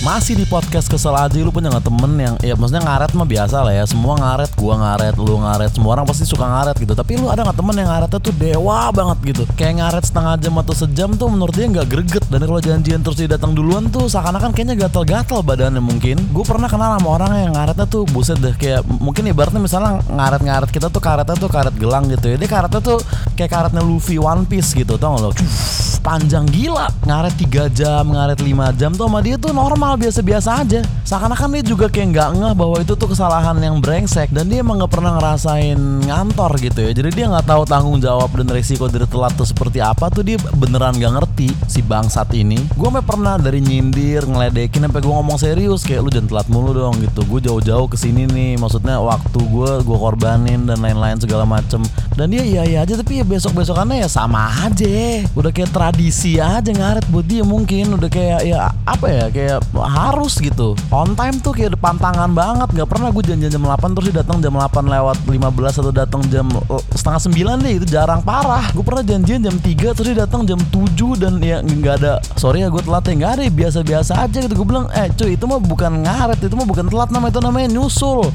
Masih di podcast kesel aja lu punya nggak temen yang ya maksudnya ngaret mah biasa lah ya. Semua ngaret gua ngaret lu ngaret semua orang pasti suka ngaret gitu. Tapi lu ada nggak temen yang ngaretnya tuh dewa banget gitu? Kayak ngaret setengah jam atau sejam tuh menurut dia nggak greget. Dan kalau janjian terus dia datang duluan tuh seakan-akan kayaknya gatal-gatal badannya mungkin. Gue pernah kenal sama orang yang ngaretnya tuh buset deh kayak mungkin ibaratnya misalnya ngaret-ngaret kita tuh karetnya tuh karet gelang gitu ya. Dia karetnya tuh kayak karetnya Luffy One Piece gitu tau gak lo panjang gila. Ngaret 3 jam ngaret 5 jam tuh sama dia tuh normal biasa-biasa aja. Seakan-akan dia juga kayak nggak ngeh bahwa itu tuh kesalahan yang brengsek dan dia emang nggak pernah ngerasain ngantor gitu ya. Jadi dia nggak tahu tanggung jawab dan resiko dari telat tuh seperti apa tuh dia beneran nggak ngerti si bangsat ini. Gue sampai pernah dari nyindir ngeledekin sampai gue ngomong serius kayak lu jangan telat mulu dong gitu. Gue jauh-jauh ke sini nih maksudnya waktu gue gue korbanin dan lain-lain segala macem. Dan dia iya iya aja tapi ya besok besokannya ya sama aja. Udah kayak tradisi aja ngaret buat dia mungkin. Udah kayak ya apa ya kayak harus gitu. On time tuh kayak depan tangan banget. Nggak pernah gue janjian jam 8 terus dia datang jam 8 lewat 15 atau datang jam eh, setengah 9 deh. Itu jarang parah. Gue pernah janjian jam 3 terus dia datang jam 7 dan ya nggak ada sorry ya gue telat ya nggak ada ya, biasa-biasa aja gitu. Gue bilang eh cuy itu mah bukan ngaret itu mah bukan telat. Nama itu namanya nyusul